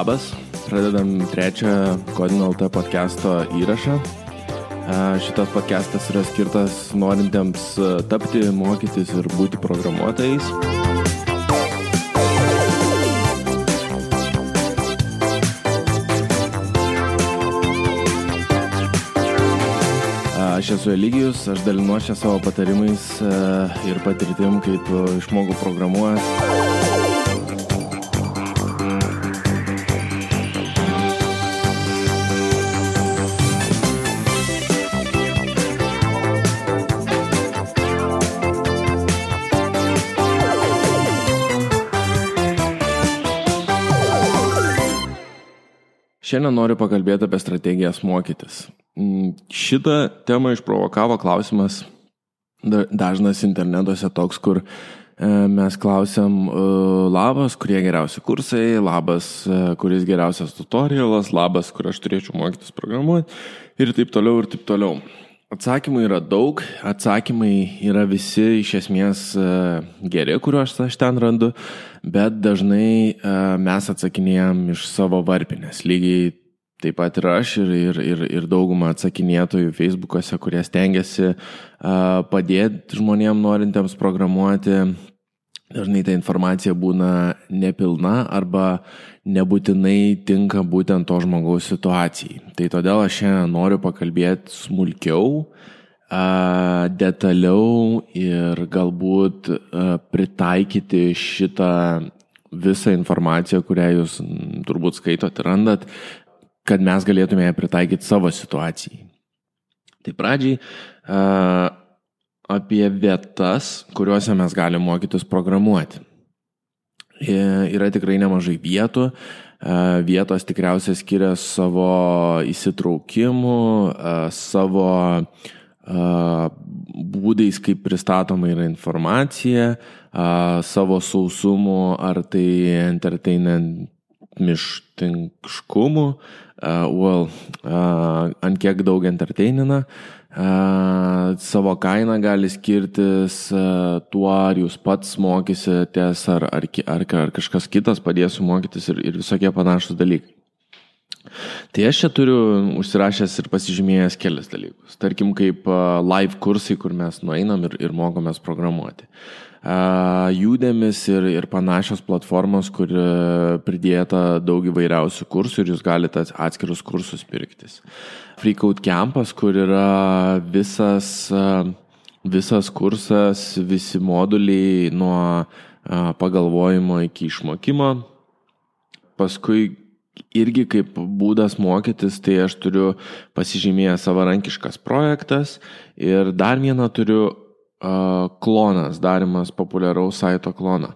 Labas, pradedam trečią Kodin LT podcast'o įrašą. Šitas podcastas yra skirtas norintiems tapti, mokytis ir būti programuotojais. Aš esu Eligijus, aš dalinuosi savo patarimais ir patirtim, kaip išmokau programuoti. Šiandien noriu pakalbėti apie strategijas mokytis. Mm, šitą temą išprovokavo klausimas dažnas internetuose toks, kur e, mes klausiam e, labas, kurie geriausi kursai, labas, e, kuris geriausias tutorialas, labas, kur aš turėčiau mokytis programuoti ir taip toliau ir taip toliau. Atsakymų yra daug, atsakymai yra visi iš esmės e, geri, kuriuos aš ten randu, bet dažnai e, mes atsakinėjom iš savo varpinės. Lygiai taip pat ir aš ir, ir, ir, ir dauguma atsakinėtojų Facebook'ose, kurie stengiasi e, padėti žmonėm norintiems programuoti, dažnai ta informacija būna nepilna arba nebūtinai tinka būtent to žmogaus situacijai. Tai todėl aš šiandien noriu pakalbėti smulkiau, detaliau ir galbūt pritaikyti šitą visą informaciją, kurią jūs turbūt skaitot ir randat, kad mes galėtume ją pritaikyti savo situacijai. Tai pradžiai apie vietas, kuriuose mes galime mokytis programuoti. Yra tikrai nemažai vietų. Vietos tikriausiai skiria savo įsitraukimu, savo būdais, kaip pristatoma yra informacija, savo sausumu ar tai entertainmentmištinkumu, well, ant kiek daug entertainina savo kaina gali skirtis tuo, ar jūs pats mokysitės, ar, ar, ar, ar kažkas kitas padės mokytis ir, ir visokie panašus dalykai. Tai aš čia turiu užsirašęs ir pasižymėjęs kelias dalykus. Tarkim, kaip live kursai, kur mes nueinam ir, ir mokomės programuoti. Jūdėmis ir, ir panašios platformos, kur pridėta daug įvairiausių kursų ir jūs galite atskirus kursus pirktis. Freakout Campus, kur yra visas, visas kursas, visi moduliai nuo pagalvojimo iki išmokymo. Paskui irgi kaip būdas mokytis, tai aš turiu pasižymėjęs savarankiškas projektas ir dar vieną turiu klonas, darimas populiaraus saito kloną.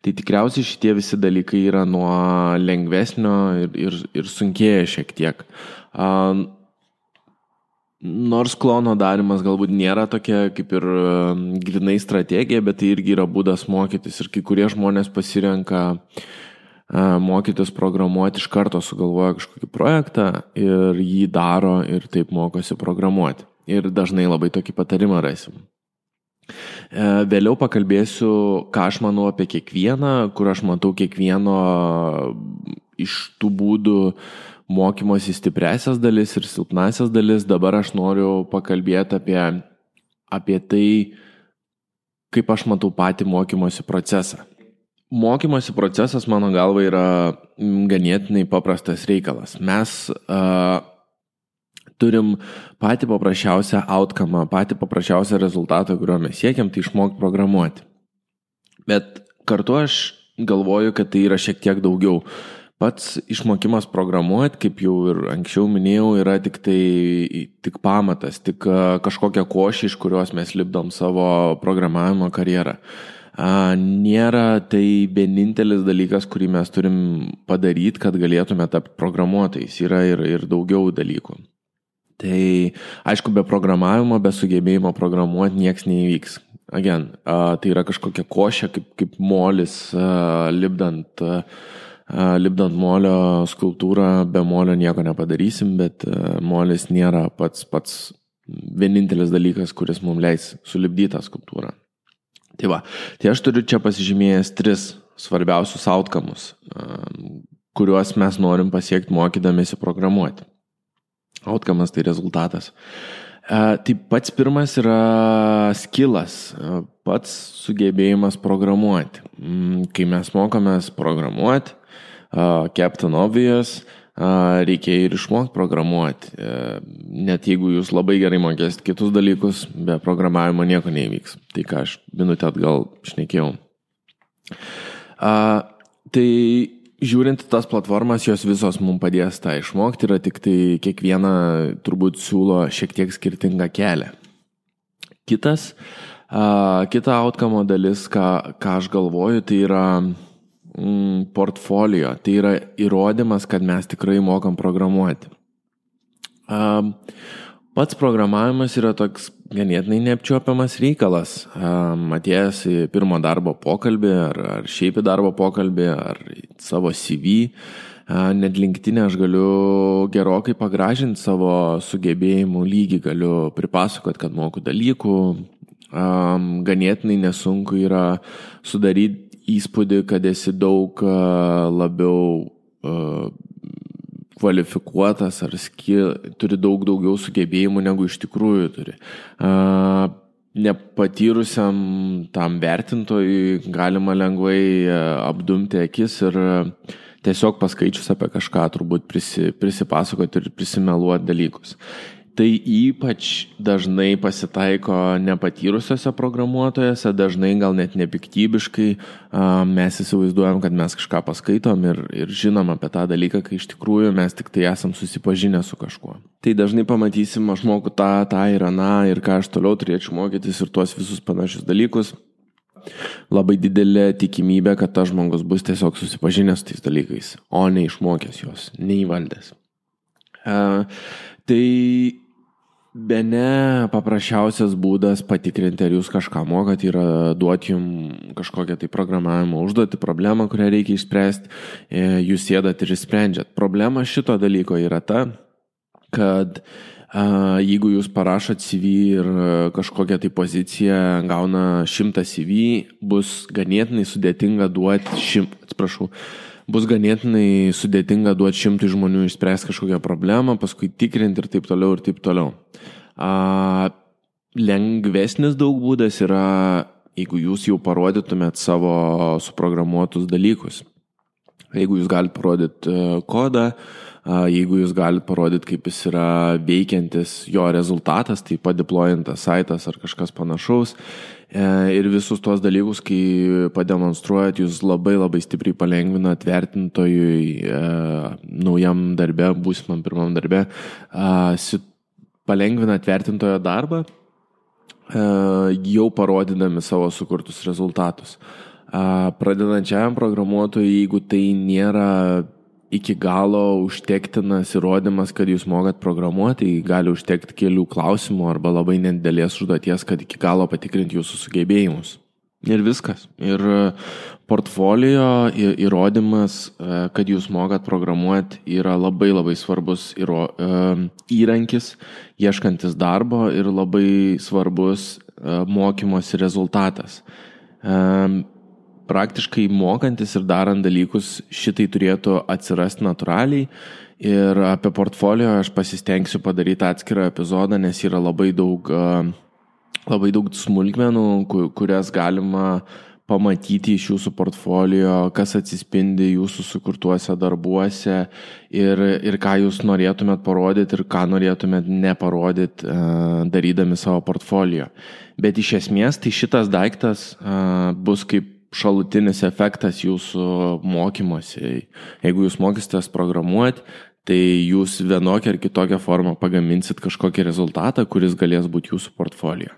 Tai tikriausiai šitie visi dalykai yra nuo lengvesnio ir, ir, ir sunkėja šiek tiek. Nors klono darimas galbūt nėra tokia kaip ir grinai strategija, bet tai irgi yra būdas mokytis ir kai kurie žmonės pasirenka mokytis programuoti iš karto sugalvoja kažkokį projektą ir jį daro ir taip mokosi programuoti. Ir dažnai labai tokį patarimą rasim. E, vėliau pakalbėsiu, ką aš manau apie kiekvieną, kur aš matau kiekvieno iš tų būdų mokymosi stipresias dalis ir silpnasias dalis. Dabar aš noriu pakalbėti apie, apie tai, kaip aš matau patį mokymosi procesą. Mokymosi procesas, mano galva, yra ganėtinai paprastas reikalas. Mes uh, turim patį paprasčiausią outcome, patį paprasčiausią rezultatą, kurio mes siekiam, tai išmokti programuoti. Bet kartu aš galvoju, kad tai yra šiek tiek daugiau. Pats išmokimas programuoti, kaip jau ir anksčiau minėjau, yra tik tai tik pamatas, tik kažkokia košė, iš kurios mes lipdom savo programavimo karjerą. Nėra tai vienintelis dalykas, kurį mes turim padaryti, kad galėtume tapti programuotojais. Yra ir, ir daugiau dalykų. Tai aišku, be programavimo, be sugebėjimo programuoti niekas neįvyks. Again, tai yra kažkokia košė, kaip, kaip molis, lipdant, lipdant molio skultūrą, be molio nieko nepadarysim, bet molis nėra pats, pats vienintelis dalykas, kuris mums leis sulibdyti tą skulptūrą. Tai va, tai aš turiu čia pasižymėjęs tris svarbiausius outcomus, uh, kuriuos mes norim pasiekti mokydamėsi programuoti. Outcomas tai rezultatas. Tai pats pirmas yra skillas, pats sugebėjimas programuoti. Mm, kai mes mokomės programuoti, Captain Obvious, reikia ir išmokti programuoti. Net jeigu jūs labai gerai mokėsit kitus dalykus, be programavimo nieko neįvyks. Tai ką aš minutę atgal šnekėjau. Tai žiūrint tas platformas, jos visos mums padės tą išmokti, yra tik tai kiekviena turbūt siūlo šiek tiek skirtingą kelią. Kitas, uh, kita outcome dalis, ką, ką aš galvoju, tai yra mm, portfolio, tai yra įrodymas, kad mes tikrai mokam programuoti. Uh, Pats programavimas yra toks ganėtinai neapčiuopiamas reikalas. Atėjęs į pirmo darbo pokalbį, ar, ar šiaip į darbo pokalbį, ar savo CV, net linktinę aš galiu gerokai pagražinti savo sugebėjimų lygį, galiu pripasakoti, kad moku dalykų. Ganėtinai nesunku yra sudaryti įspūdį, kad esi daug labiau kvalifikuotas ar skill, turi daug daugiau sugebėjimų negu iš tikrųjų turi. Uh, nepatyrusiam tam vertintojui galima lengvai apdumti akis ir tiesiog paskaičius apie kažką turbūt prisi, prisipasakoti ir prisimeluoti dalykus. Tai ypač dažnai pasitaiko nepatyrusiose programuotojose, dažnai gal net nepiktybiškai mes įsivaizduojam, kad mes kažką paskaitom ir, ir žinom apie tą dalyką, kai iš tikrųjų mes tik tai esam susipažinę su kažkuo. Tai dažnai pamatysim, aš moku tą, tą ir aną ir ką aš toliau turėčiau mokytis ir tuos visus panašius dalykus. Labai didelė tikimybė, kad tas žmogus bus tiesiog susipažinęs su tais dalykais, o ne išmokęs juos, neįvaldęs. Uh, tai Be ne paprasčiausias būdas patikrinti, ar jūs kažką mokat, yra duoti jums kažkokią tai programavimo užduotį, problemą, kurią reikia išspręsti, e, jūs sėdat ir išsprendžiat. Problema šito dalyko yra ta, kad jeigu jūs parašot CV ir kažkokią tai poziciją gauna šimtą CV, bus ganėtinai sudėtinga duoti šimtą, atsiprašau, bus ganėtinai sudėtinga duoti šimtui žmonių išspręsti kažkokią problemą, paskui tikrinti ir taip toliau ir taip toliau. A, lengvesnis daug būdas yra, jeigu jūs jau parodytumėt savo suprogramuotus dalykus. Jeigu jūs galite parodyti e, kodą, jeigu jūs galite parodyti, kaip jis yra veikiantis jo rezultatas, tai padeployintas saitas ar kažkas panašaus, E, ir visus tuos dalykus, kai pademonstruojat, jūs labai labai stipriai palengvinat vertintojui e, naujam darbe, būsimam pirmam darbe, palengvinat vertintojo darbą, e, jau parodydami savo sukurtus rezultatus. Pradedančiajam programuotojui, jeigu tai nėra iki galo užtektinas įrodymas, kad jūs mokat programuoti, gali užtekti kelių klausimų arba labai nedidelės užduoties, kad iki galo patikrinti jūsų sugebėjimus. Ir viskas. Ir e, portfolio įrodymas, e, kad jūs mokat programuoti, yra labai labai svarbus įro, e, įrankis, ieškantis darbo ir labai svarbus mokymosi rezultatas praktiškai mokantis ir darant dalykus šitai turėtų atsirasti natūraliai. Ir apie portfolio aš pasistengsiu padaryti atskirą epizodą, nes yra labai daug, labai daug smulkmenų, kurias galima pamatyti iš jūsų portfolio, kas atsispindi jūsų sukurtuose darbuose ir, ir ką jūs norėtumėt parodyti ir ką norėtumėt neparodyti darydami savo portfolio. Bet iš esmės tai šitas daiktas bus kaip šalutinis efektas jūsų mokymosi. Jeigu jūs mokysitės programuoti, tai jūs vienokią ar kitokią formą pagaminsit kažkokį rezultatą, kuris galės būti jūsų portfolio.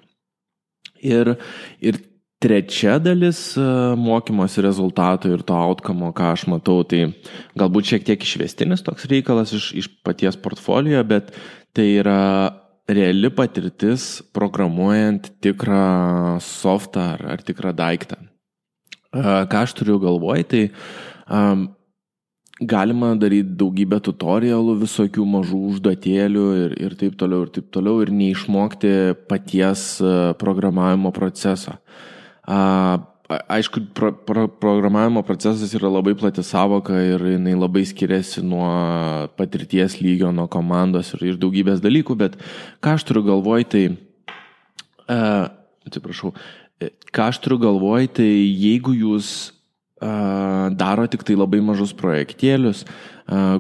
Ir, ir trečia dalis e, mokymosi rezultato ir to outcome, ką aš matau, tai galbūt šiek tiek išvestinis toks reikalas iš, iš paties portfolio, bet tai yra reali patirtis programuojant tikrą softą ar, ar tikrą daiktą. Ką aš turiu galvoj, tai um, galima daryti daugybę tutorialų, visokių mažų užduotėlių ir, ir taip toliau, ir taip toliau, ir neišmokti paties programavimo proceso. Aišku, pro, pro, programavimo procesas yra labai plati savoka ir jinai labai skiriasi nuo patirties lygio, nuo komandos ir, ir daugybės dalykų, bet ką aš turiu galvoj, tai, uh, atsiprašau, ką aš turiu galvoj, tai jeigu jūs uh, daro tik tai labai mažus projektėlius, uh,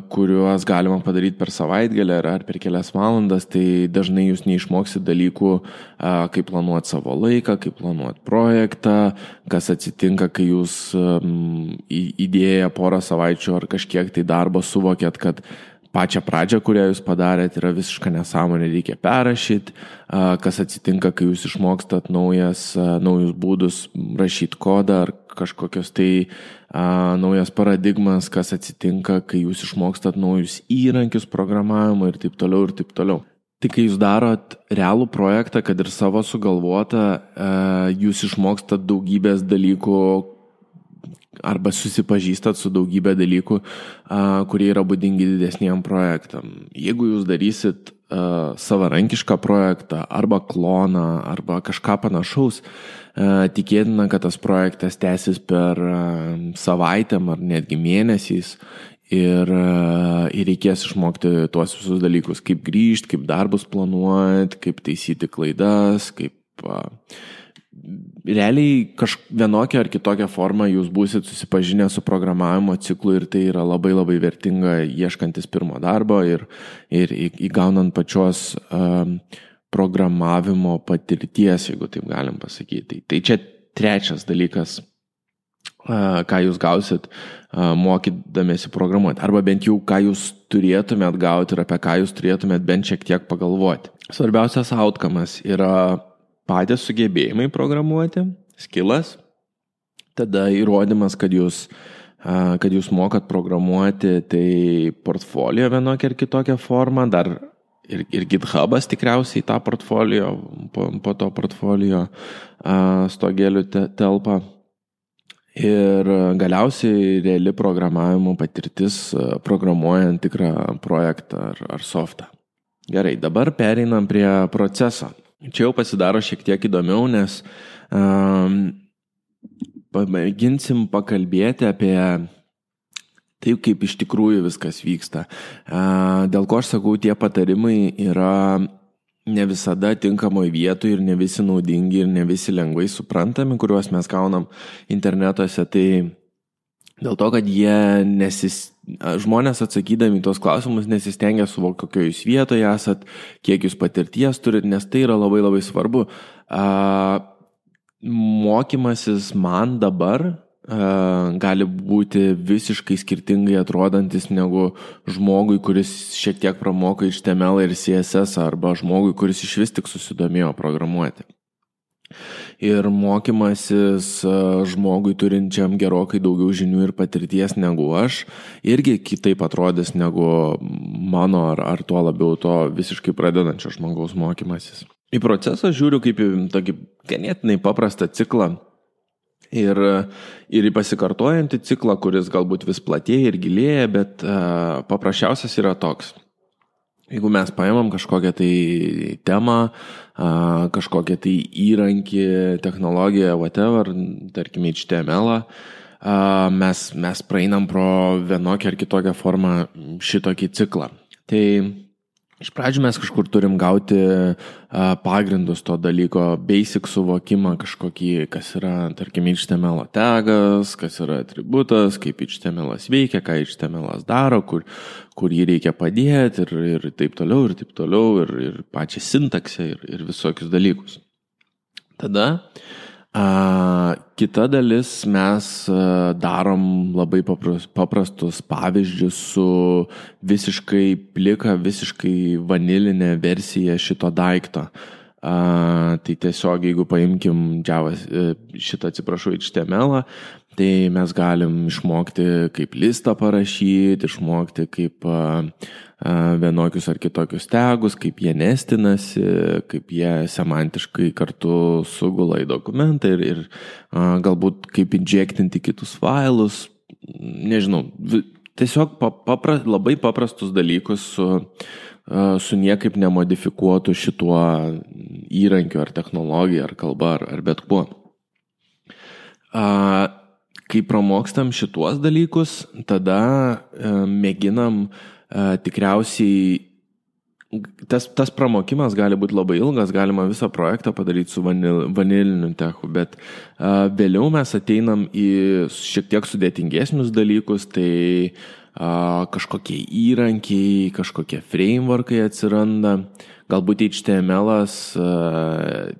kuriuos galima padaryti per savaitgalį ar, ar per kelias valandas, tai dažnai jūs neišmoksit dalykų, kaip planuoti savo laiką, kaip planuoti projektą, kas atsitinka, kai jūs įdėję porą savaičių ar kažkiek tai darbo suvokėt, kad pačią pradžią, kurią jūs padarėt, yra visiška nesąmonė, reikia perrašyti, kas atsitinka, kai jūs išmokstat naujas, naujus būdus rašyti kodą ar kažkokios tai a, naujas paradigmas, kas atsitinka, kai jūs išmokstat naujus įrankius programavimo ir taip toliau ir taip toliau. Tai kai jūs darot realų projektą, kad ir savo sugalvotą, jūs išmokstat daugybės dalykų, arba susipažįstat su daugybė dalykų, kurie yra būdingi didesniem projektam. Jeigu jūs darysit savarankišką projektą arba kloną arba kažką panašaus, tikėtina, kad tas projektas tęsis per savaitėm ar netgi mėnesiais ir, ir reikės išmokti tuos visus dalykus, kaip grįžti, kaip darbus planuoti, kaip taisyti klaidas, kaip realiai kažvienokią ar kitokią formą jūs būsit susipažinę su programavimo ciklu ir tai yra labai labai vertinga ieškantis pirmo darbo ir, ir įgaunant pačios um, programavimo patirties, jeigu taip galim pasakyti. Tai čia trečias dalykas, uh, ką jūs gausit uh, mokydamėsi programuoti. Arba bent jau ką jūs turėtumėt gauti ir apie ką jūs turėtumėt bent šiek tiek pagalvoti. Svarbiausias outcomas yra patys sugebėjimai programuoti, skilas, tada įrodymas, kad jūs, kad jūs mokat programuoti, tai portfolio vienokia ar kitokia forma, dar ir, ir GitHubas tikriausiai tą portfolio, po, po to portfolio stogėlių te, telpa. Ir galiausiai reali programavimo patirtis programuojant tikrą projektą ar, ar softą. Gerai, dabar pereinam prie proceso. Čia jau pasidaro šiek tiek įdomiau, nes um, pamėginsim pakalbėti apie taip, kaip iš tikrųjų viskas vyksta. Dėl ko aš sakau, tie patarimai yra ne visada tinkamoje vietoje ir ne visi naudingi ir ne visi lengvai suprantami, kuriuos mes gaunam internetuose. Tai dėl to, kad jie nesis, žmonės atsakydami tos klausimus nesistengia suvokti, kokioje jūs vietoje esat, kiek jūs patirties turit, nes tai yra labai labai svarbu. Mokymasis man dabar gali būti visiškai skirtingai atrodantis negu žmogui, kuris šiek tiek pramoko iš TML ir CSS arba žmogui, kuris iš vis tik susidomėjo programuoti ir mokymasis žmogui turinčiam gerokai daugiau žinių ir patirties negu aš irgi kitaip atrodys negu mano ar, ar tuo labiau to visiškai pradedančio žmogaus mokymasis. Į procesą žiūriu kaip į tokį ganėtinai paprastą ciklą. Ir, ir į pasikartojantį ciklą, kuris galbūt vis platėja ir gilėja, bet uh, paprasčiausias yra toks. Jeigu mes paimam kažkokią tai temą, kažkokią tai įrankį, technologiją, whatever, tarkim, HTML, mes, mes praeinam pro vienokią ar kitokią formą šitokį ciklą. Tai Iš pradžių mes kažkur turim gauti pagrindus to dalyko, basic suvokimą kažkokį, kas yra, tarkim, HTML tagas, kas yra atributas, kaip HTML veikia, ką HTML daro, kur, kur jį reikia padėti ir, ir taip toliau, ir taip toliau, ir, ir pačią sintaksę, ir, ir visokius dalykus. Tada A, kita dalis mes darom labai paprastus pavyzdžius su visiškai plika, visiškai vanilinė versija šito daikto. A, tai tiesiog, jeigu paimkim Java, e, šitą atsiprašau, HTML, tai mes galim išmokti, kaip listą parašyti, išmokti, kaip vienokius ar kitokius tegus, kaip jie nestinasi, kaip jie semantiškai kartu sugula į dokumentą ir, ir galbūt kaip injektinti kitus failus. Nežinau, tiesiog papra, labai paprastus dalykus su, su niekaip nemodifikuotu šituo įrankiu ar technologija ar kalba ar, ar bet kuo. Kai pramokstam šituos dalykus, tada e, mėginam e, tikriausiai Tas, tas pramokimas gali būti labai ilgas, galima visą projektą padaryti su vanil, vaniliniu techu, bet uh, vėliau mes ateinam į šiek tiek sudėtingesnius dalykus, tai uh, kažkokie įrankiai, kažkokie frameworkai atsiranda. Galbūt HTML uh,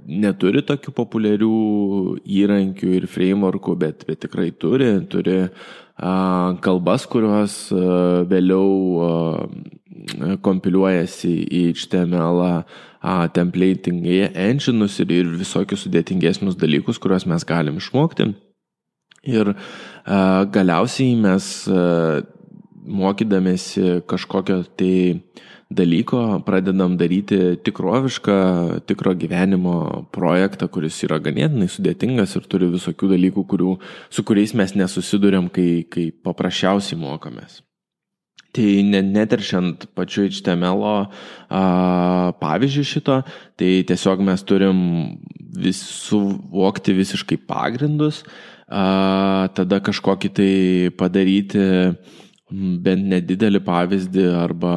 neturi tokių populiarių įrankių ir frameworkų, bet, bet tikrai turi, turi uh, kalbas, kurios uh, vėliau kompiliuojasi į HTML templating engine'us ir, ir visokius sudėtingesnius dalykus, kuriuos mes galim išmokti. Ir galiausiai mes mokydamėsi kažkokio tai dalyko pradedam daryti tikrovišką, tikro gyvenimo projektą, kuris yra ganėtinai sudėtingas ir turi visokių dalykų, kurių, su kuriais mes nesusidurėm, kai, kai paprasčiausiai mokomės. Tai neteršiant pačiu HTML pavyzdžių šito, tai tiesiog mes turim vis, suvokti visiškai pagrindus, a, tada kažkokį tai padaryti bent nedidelį pavyzdį arba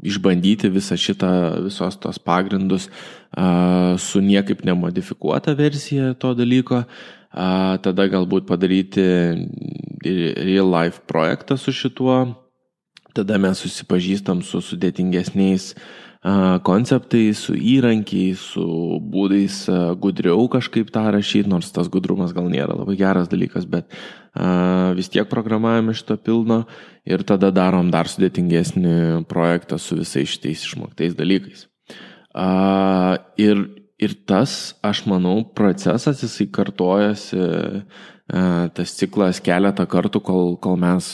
išbandyti visą šitą, visos tos pagrindus su niekaip nemodifikuota versija to dalyko, tada galbūt padaryti real life projektą su šituo. Tada mes susipažįstam su sudėtingesniais konceptais, su įrankiais, su būdais gudriau kažkaip tą rašyti, nors tas gudrumas gal nėra labai geras dalykas, bet vis tiek programavime šito pilno ir tada darom dar sudėtingesnį projektą su visais šitais išmoktais dalykais. Ir, ir tas, aš manau, procesas jisai kartojasi, tas ciklas keletą kartų, kol, kol mes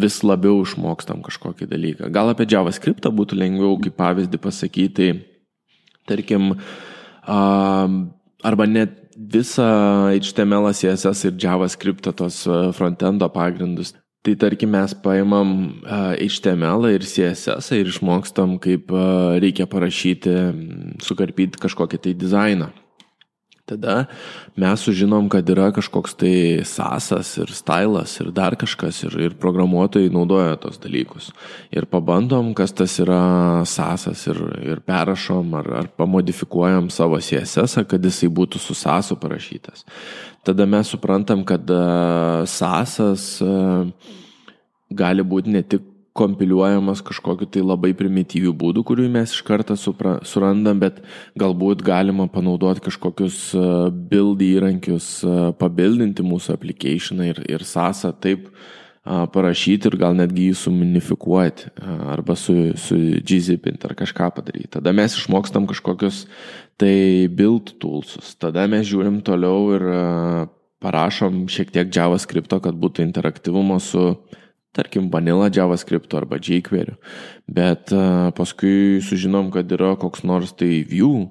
vis labiau išmokstam kažkokį dalyką. Gal apie JavaScript būtų lengviau kaip pavyzdį pasakyti, tarkim, arba net visą HTML, CSS ir JavaScript tos frontendo pagrindus. Tai tarkim mes paimam HTML ir CSS ir išmokstam, kaip reikia parašyti, sukarpyti kažkokį tai dizainą. Tada mes sužinom, kad yra kažkoks tai sasas ir stylas ir dar kažkas ir, ir programuotojai naudoja tos dalykus. Ir pabandom, kas tas yra sasas ir, ir perrašom ar, ar pamodifikuojam savo CSS, kad jisai būtų su sasu parašytas. Tada mes suprantam, kad uh, sasas uh, gali būti ne tik kompiliuojamas kažkokiu tai labai primityviu būdu, kuriuo mes iš karto supra, surandam, bet galbūt galima panaudoti kažkokius e, build įrankius, e, pabildinti mūsų applicationą ir, ir sąsą taip parašyti ir gal netgi jį suminifikuoti arba su, su gzipinti ar kažką padaryti. Tada mes išmokstam kažkokius tai build toolsus. Tada mes žiūrim toliau ir parašom šiek tiek JavaScript, kad būtų interaktyvumo su uh, tarkim, vanilla JavaScript arba jQuery, bet paskui sužinom, kad yra koks nors tai view,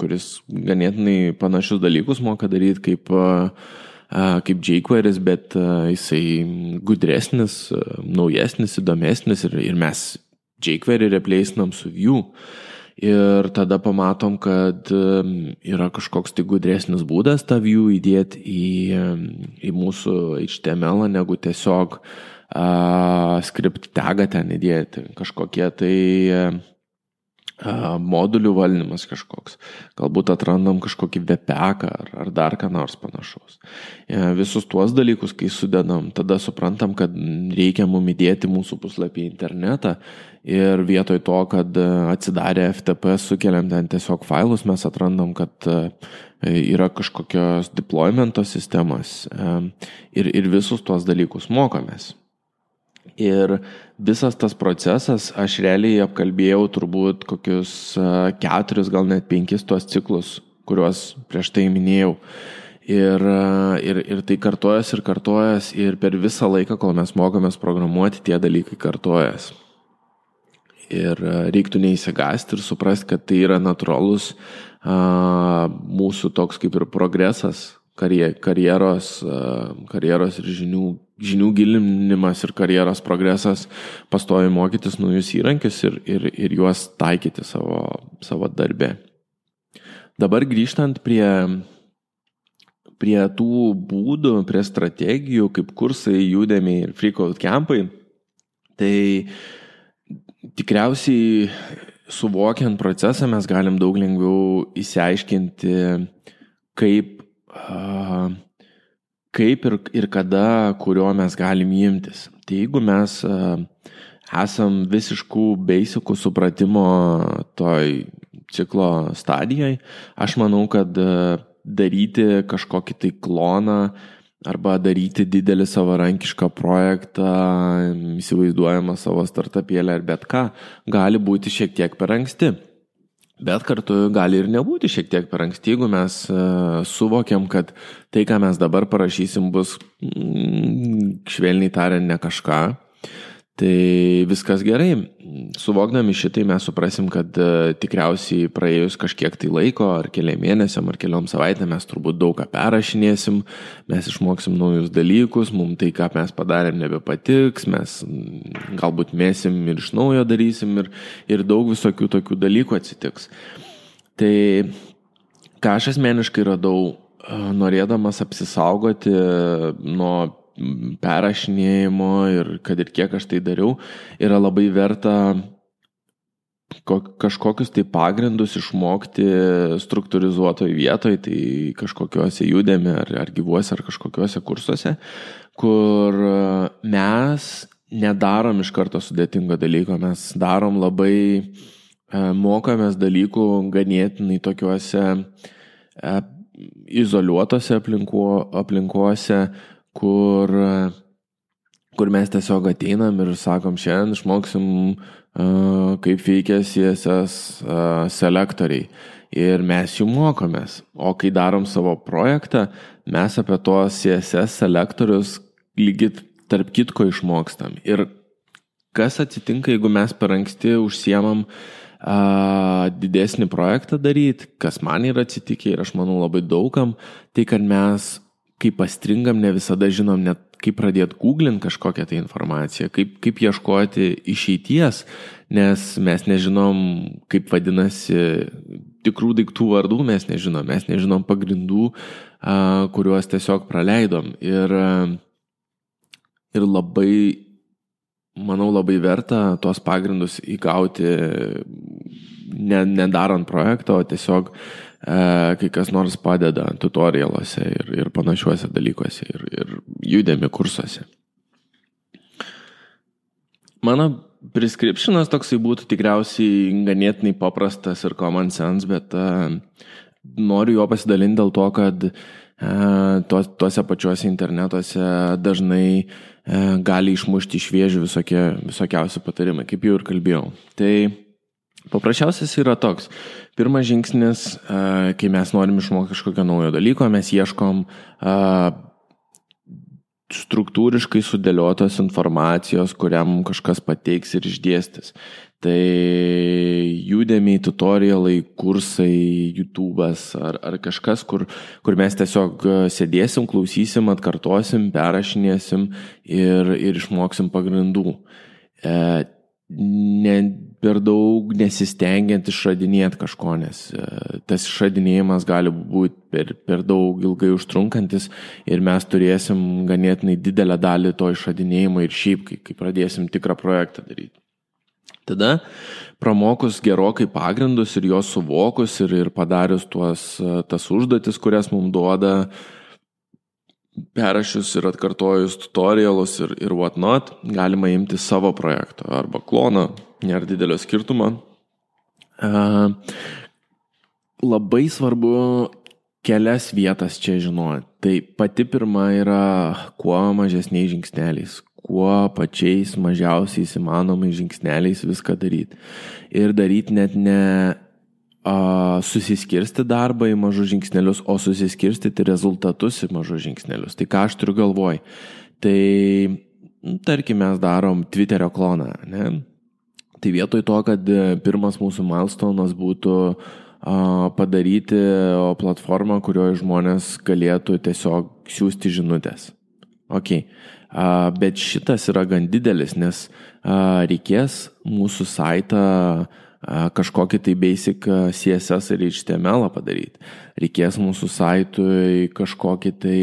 kuris ganėtinai panašius dalykus moka daryti kaip, kaip jQuery, bet jisai gudresnis, naujesnis, įdomesnis ir, ir mes jQuery replacinam su view. Ir tada pamatom, kad yra kažkoks tai gudresnis būdas tą view įdėti į, į mūsų HTML negu tiesiog uh, script tegą ten įdėti, kažkokie tai modulių valdymas kažkoks. Galbūt atrandam kažkokį vepeką ar, ar dar ką nors panašaus. E, visus tuos dalykus, kai sudedam, tada suprantam, kad reikia mum įdėti mūsų puslapį į internetą ir vietoj to, kad atsidarę FTP sukeliam ten tiesiog failus, mes atrandam, kad yra kažkokios deploymento sistemos ir, ir visus tuos dalykus mokomės. Ir visas tas procesas, aš realiai apkalbėjau turbūt kokius keturis, gal net penkis tuos ciklus, kuriuos prieš tai minėjau. Ir, ir, ir tai kartojas ir kartojas ir per visą laiką, kol mes mokomės programuoti, tie dalykai kartojas. Ir reiktų neįsigasti ir suprasti, kad tai yra natūralus a, mūsų toks kaip ir progresas, karjeros, karjeros ir žinių žinių gilinimas ir karjeros progresas, pastovi mokytis naujus įrankius ir, ir, ir juos taikyti savo, savo darbę. Dabar grįžtant prie, prie tų būdų, prie strategijų, kaip kursai, judėmiai ir freakout campai, tai tikriausiai suvokiant procesą mes galim daug lengviau įsiaiškinti, kaip, kaip ir, ir kada, kurio mes galim imtis. Tai jeigu mes esam visiškų beisikų supratimo toj ciklo stadijai, aš manau, kad daryti kažkokį tai kloną arba daryti didelį savarankišką projektą, įsivaizduojamą savo startupėlę ar bet ką, gali būti šiek tiek per anksti. Bet kartu gali ir nebūti šiek tiek per anksti, jeigu mes uh, suvokiam, kad tai, ką mes dabar parašysim, bus, mm, švelniai tariant, ne kažką, Tai viskas gerai. Suvokdami šitai mes suprasim, kad e, tikriausiai praėjus kažkiek tai laiko, ar keliam mėnesiam, ar keliom savaitėm mes turbūt daug ką perrašinėsim, mes išmoksim naujus dalykus, mums tai, ką mes padarėm, nebepatiks, mes mm, galbūt mėsim ir iš naujo darysim ir, ir daug visokių tokių dalykų atsitiks. Tai ką aš asmeniškai radau, e, norėdamas apsisaugoti nuo perrašinėjimo ir kad ir kiek aš tai dariau, yra labai verta kažkokius tai pagrindus išmokti struktūrizuotoj vietoj, tai kažkokiuose judėme ar, ar gyvuose ar kažkokiuose kursuose, kur mes nedarom iš karto sudėtingo dalyko, mes darom labai, e, mokomės dalykų ganėtinai tokiuose e, izoliuotose aplinko, aplinkuose, kur, kur mes tiesiog ateinam ir sakom, šiandien išmoksim, kaip veikia CSS selektoriai. Ir mes jų mokomės. O kai darom savo projektą, mes apie tuos CSS selektorius lygiai tarp kitko išmokstam. Ir kas atsitinka, jeigu mes per anksti užsiemam uh, didesnį projektą daryti, kas man yra atsitikę ir aš manau labai daugam, tai kad mes kai pastringam, ne visada žinom net kaip pradėti googlinti kažkokią tai informaciją, kaip, kaip ieškoti išeities, nes mes nežinom, kaip vadinasi tikrų daiktų vardų, mes nežinom, mes nežinom pagrindų, a, kuriuos tiesiog praleidom. Ir, ir labai, manau, labai verta tuos pagrindus įgauti, ne, nedarant projekto, o tiesiog uh, E, kai kas nors padeda tutorialuose ir, ir panašiuose dalykuose ir, ir judėmi kursuose. Mano prescriptionas toksai būtų tikriausiai ganėtinai paprastas ir common sense, bet uh, noriu jo pasidalinti dėl to, kad uh, to, tuose pačiuose internetuose dažnai uh, gali išmušti iš vėžių visokie, visokiausi patarimai, kaip jau ir kalbėjau. Tai Paprasčiausias yra toks. Pirmas žingsnis, kai mes norim išmokti kažkokio naujo dalyko, mes ieškom struktūriškai sudėliotos informacijos, kuriam kažkas pateiks ir išdėstis. Tai judėmiai, tutorialai, kursai, YouTube'as ar, ar kažkas, kur, kur mes tiesiog sėdėsim, klausysim, atkartosim, perrašinėsim ir, ir išmoksim pagrindų. E, ne, per daug nesistengiant išradinėti kažko, nes e, tas išradinėjimas gali būti per, per daug ilgai užtrunkantis ir mes turėsim ganėtinai didelę dalį to išradinėjimo ir šiaip, kai, kai pradėsim tikrą projektą daryti. Tada, pramokus gerokai pagrindus ir juos suvokus ir, ir padarius tuos, tas užduotis, kurias mums duoda, perrašius ir atkartojus tutorialus ir, ir whatnot, galima imti savo projektą arba kloną, nėra didelio skirtumo. Uh, labai svarbu kelias vietas čia žinoti. Tai pati pirma yra kuo mažesniais žingsneliais, kuo pačiais mažiausiais įmanomais žingsneliais viską daryti. Ir daryti net ne susiskirsti darbą į mažus žingsnelius, o susiskirstyti rezultatus į mažus žingsnelius. Tai ką aš turiu galvoj? Tai, nu, tarkim, mes darom Twitterio kloną, ne? Tai vietoj to, kad e, pirmas mūsų milestonas būtų padaryti platformą, kurioje žmonės galėtų tiesiog siūsti žinutės. Ok, bet šitas yra gan didelis, nes reikės mūsų saitą kažkokį tai basic CSS ir HTML padaryti. Reikės mūsų saitui kažkokį tai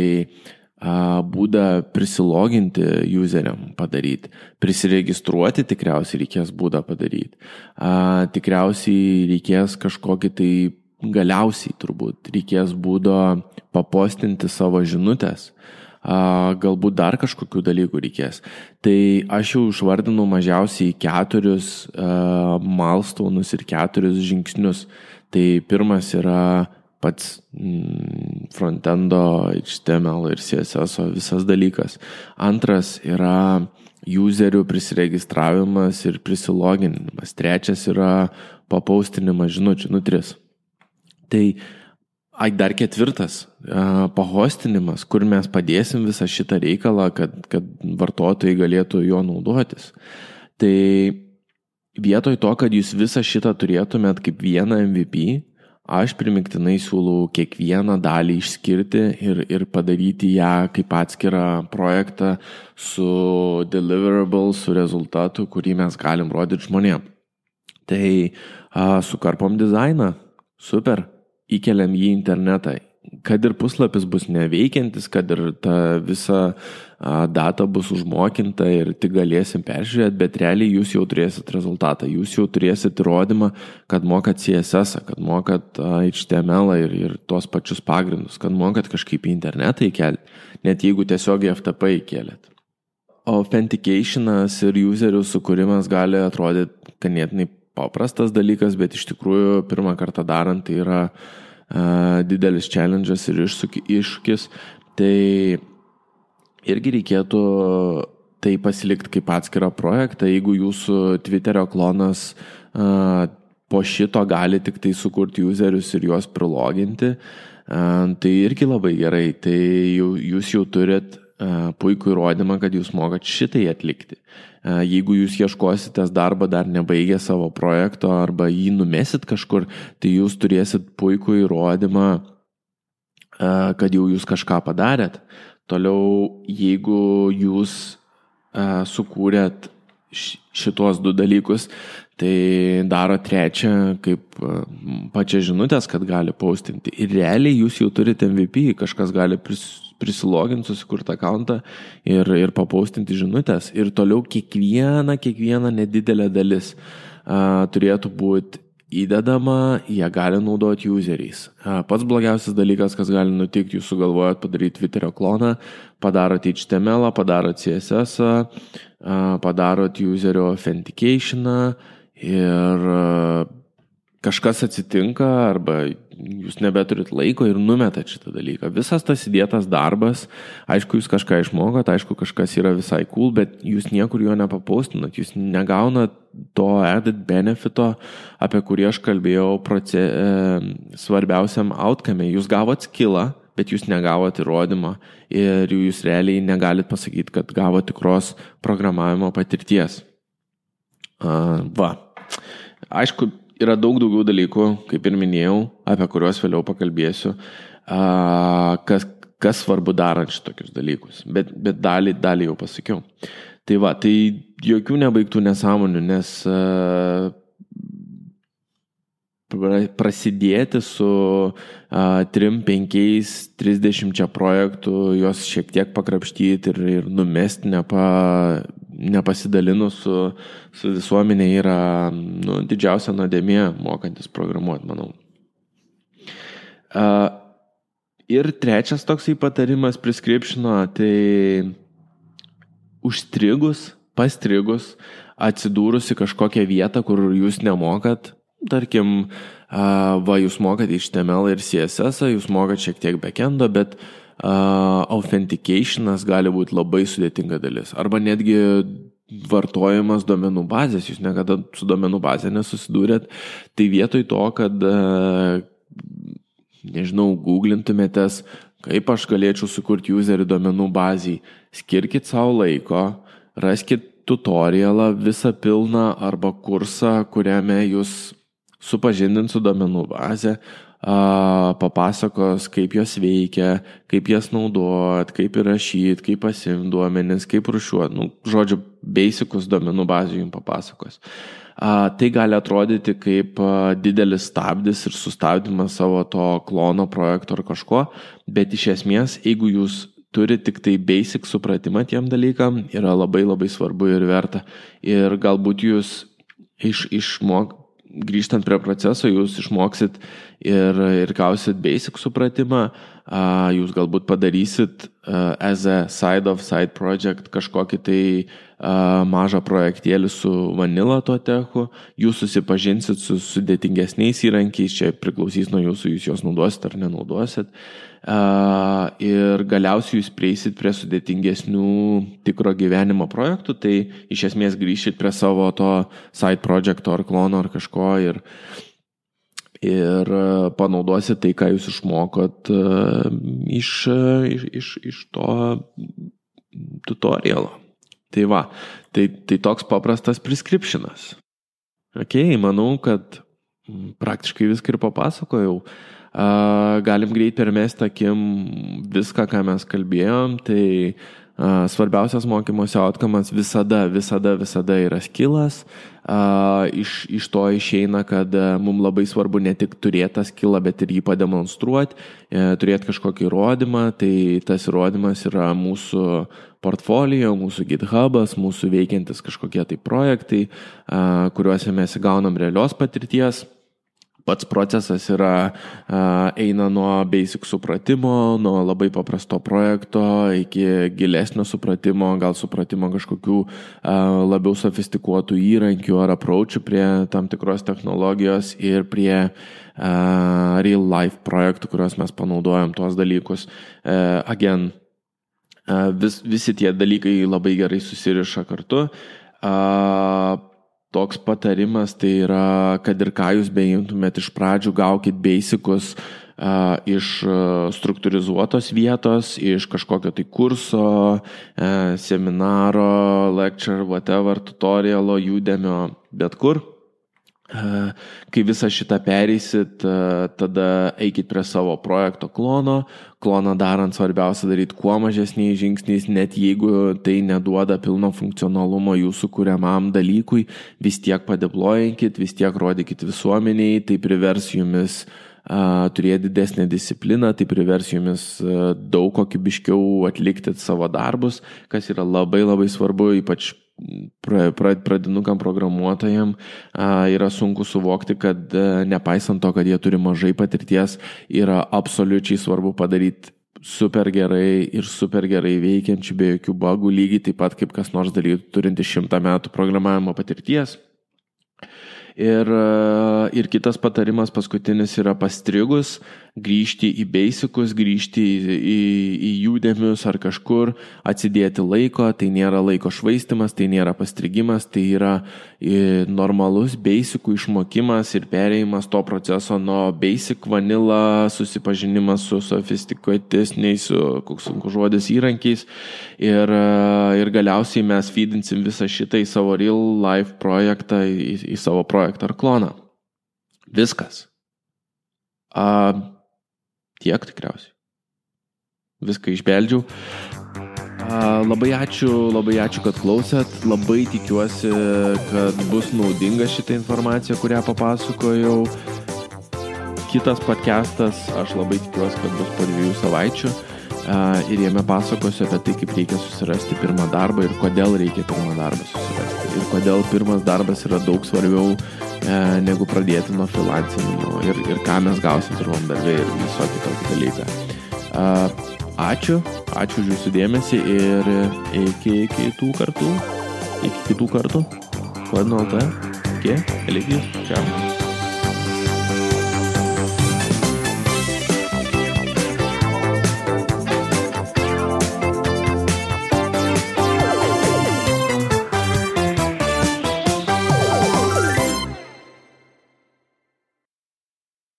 būdą prisiloginti useriam padaryti. Prisiregistruoti tikriausiai reikės būdą padaryti. Tikriausiai reikės kažkokį tai galiausiai turbūt reikės būdo papostinti savo žinutės. Galbūt dar kažkokių dalykų reikės. Tai aš jau išvardinau mažiausiai keturis milestonus ir keturis žingsnius. Tai pirmas yra pats mm, frontendo, HTML ir CSS visas dalykas. Antras yra userių prisiregistravimas ir prisiloginimas. Trečias yra papaustinimas žinučių, nu tris. Tai Ai, dar ketvirtas pahostinimas, kur mes padėsim visą šitą reikalą, kad, kad vartotojai galėtų juo naudotis. Tai vietoj to, kad jūs visą šitą turėtumėt kaip vieną MVP, Aš primiktinai siūlau kiekvieną dalį išskirti ir, ir padaryti ją kaip atskirą projektą su deliverable, su rezultatu, kurį mes galim rodyti žmonėm. Tai a, sukarpom dizainą, super, įkeliam jį į internetą, kad ir puslapis bus neveikiantis, kad ir ta visa data bus užmokinta ir tik galėsim peržiūrėti, bet realiai jūs jau turėsit rezultatą, jūs jau turėsit įrodymą, kad mokat CSS, kad mokat HTML ir, ir tuos pačius pagrindus, kad mokat kažkaip į internetą įkelti, net jeigu tiesiog į FTP įkelėt. Authenticationas ir userių sukūrimas gali atrodyti ganėtinai paprastas dalykas, bet iš tikrųjų pirmą kartą darant tai yra uh, didelis challenge'as ir iššūkis, tai irgi reikėtų tai pasilikti kaip atskirą projektą, jeigu jūsų Twitterio klonas po šito gali tik tai sukurti userius ir juos priloginti, tai irgi labai gerai, tai jūs jau turit puikų įrodymą, kad jūs mokat šitai atlikti. Jeigu jūs ieškositės darbą dar nebaigę savo projekto arba jį numesit kažkur, tai jūs turėsit puikų įrodymą, kad jau jūs kažką padarėt. Toliau, jeigu jūs sukūrėt šitos du dalykus, tai daro trečią kaip pačią žinutės, kad gali paustinti. Ir realiai jūs jau turite MVP, kažkas gali pris, prisiloginti, susikurti akantą ir, ir papaustinti žinutės. Ir toliau kiekviena, kiekviena nedidelė dalis a, turėtų būti įdedama, jie gali naudoti useriais. Pats blogiausias dalykas, kas gali nutikti, jūs sugalvojat padaryti Twitterio kloną, padarot HTML, padarot CSS, padarot userio authenticationą ir kažkas atsitinka arba jūs nebeturit laiko ir numetat šitą dalyką. Visas tas įdėtas darbas, aišku, jūs kažką išmokot, aišku, kažkas yra visai cool, bet jūs niekur jo nepapaustinat, jūs negaunat to added benefito, apie kurį aš kalbėjau proce, e, svarbiausiam outcome. Jūs gavot skillą, bet jūs negavot įrodymą ir jūs realiai negalit pasakyti, kad gavo tikros programavimo patirties. Uh, va. Aišku, yra daug daugiau dalykų, kaip ir minėjau, apie kuriuos vėliau pakalbėsiu, kas, kas svarbu darant šitokius dalykus. Bet, bet dalį, dalį jau pasakiau. Tai va, tai jokių nebaigtų nesąmonių, nes prasidėti su uh, 3, 5, 30 projektų, juos šiek tiek pakrapštyti ir, ir numesti nepa, nepasidalinus su, su visuomenė yra nu, didžiausia nuodėmė mokantis programuoti, manau. Uh, ir trečias toksai patarimas prescriptiono, tai užstrigus, pastrigus, atsidūrusi kažkokią vietą, kur jūs nemokat, tarkim, uh, va, jūs mokat HTML ir CSS, jūs mokat šiek tiek backendo, bet uh, uh, authenticationas gali būti labai sudėtinga dalis. Arba netgi vartojimas duomenų bazės, jūs niekada su duomenų bazė nesusidūrėt, tai vietoj to, kad, nežinau, googlintumėtės, kaip aš galėčiau sukurti userį duomenų bazį, skirkit savo laiko, raskit tutorialą visą pilną arba kursą, kuriame jūs supažindint su duomenų bazė, papasakos, kaip jos veikia, kaip jas naudot, kaip įrašyti, kaip pasimti duomenis, kaip rušiuoti. Nu, žodžiu, basicus duomenų bazių jums papasakos. tai gali atrodyti kaip didelis stabdis ir sustabdymas savo to klono projekto ar kažko, bet iš esmės, jeigu jūs turi tik tai basic supratimą tiem dalykam, yra labai labai svarbu ir verta. Ir galbūt jūs iš, išmok, grįžtant prie proceso, jūs išmoksit ir, ir gausit basic supratimą, jūs galbūt padarysit as a side of side project kažkokį tai mažą projektėlį su vanila to techu, jūs susipažinsit su sudėtingesniais įrankiais, čia priklausys nuo jūsų, jūs juos naudosit ar nenaudosit. Ir galiausiai jūs prieisit prie sudėtingesnių tikro gyvenimo projektų, tai iš esmės grįšit prie savo to side projecto ar klono ar kažko ir, ir panaudosit tai, ką jūs išmokot iš, iš, iš, iš to tutorialo. Tai va, tai, tai toks paprastas prescriptionas. Ok, manau, kad mm, praktiškai viską ir papasakojau. Galim greit permesti akim viską, ką mes kalbėjom. Tai uh, svarbiausias mokymosi outcomas visada, visada, visada yra skilas. Iš, iš to išeina, kad uh, mums labai svarbu ne tik turėti tą skilą, bet ir jį pademonstruoti, uh, turėti kažkokį įrodymą. Tai tas įrodymas yra mūsų portfolio, mūsų GitHubas, mūsų veikiantis kažkokie tai projektai, kuriuose mes įgaunam realios patirties. Pats procesas yra, eina nuo basic supratimo, nuo labai paprasto projekto iki gilesnio supratimo, gal supratimo kažkokių labiau sofistikuotų įrankių ar approachų prie tam tikros technologijos ir prie real life projektų, kuriuos mes panaudojam tuos dalykus. Again, vis, visi tie dalykai labai gerai susiriša kartu. Toks patarimas tai yra, kad ir ką jūs beimtumėt iš pradžių, gaukit basicus uh, iš struktūrizuotos vietos, iš kažkokio tai kurso, uh, seminaro, lecture, whatever, tutorialo, judemio, bet kur Kai visą šitą pereisit, tada eikit prie savo projekto klono. Kloną darant svarbiausia daryti kuo mažesniais žingsniais, net jeigu tai neduoda pilno funkcionalumo jūsų kuriamam dalykui, vis tiek padeplojinkit, vis tiek rodykit visuomeniai, tai privers jumis uh, turėti didesnę discipliną, tai privers jumis daug kokybiškiau atlikti savo darbus, kas yra labai labai svarbu, ypač pradinukam programuotojam yra sunku suvokti, kad e, nepaisant to, kad jie turi mažai patirties, yra absoliučiai svarbu padaryti super gerai ir super gerai veikiančių be jokių bagų, lygiai taip pat kaip kas nors dalytų turinti šimtą metų programavimo patirties. Ir, e, ir kitas patarimas paskutinis yra pastrigus, grįžti į basicus, grįžti į, į, į judėmius ar kažkur, atsidėti laiko, tai nėra laiko švaistimas, tai nėra pastrigimas, tai yra normalus basicų išmokimas ir perėjimas to proceso nuo basic vanilla, susipažinimas su sofistikuotesniais, su, koks sunku žodis, įrankiais. Ir, ir galiausiai mes feedinsim visą šitą į savo real life projektą, į, į savo projektą ar kloną. Viskas. Uh, Tiek tikriausiai. Viską išbeldžiau. Labai ačiū, labai ačiū, kad klausėt. Labai tikiuosi, kad bus naudinga šitą informaciją, kurią papasakojau. Kitas podcastas, aš labai tikiuosi, kad bus po dviejų savaičių. Ir jame pasakosiu apie tai, kaip reikia susirasti pirmą darbą ir kodėl reikia pirmą darbą susirasti. Ir kodėl pirmas darbas yra daug svarbiau e, negu pradėti nuo freelancinimo ir, ir ką mes gausim pirmam darbė ir visokį tokį dalyką. Ačiū, ačiū už jūsų dėmesį ir iki kitų kartų. Iki kitų kartų. Kodėl nuo to? Iki, lygiai, čia.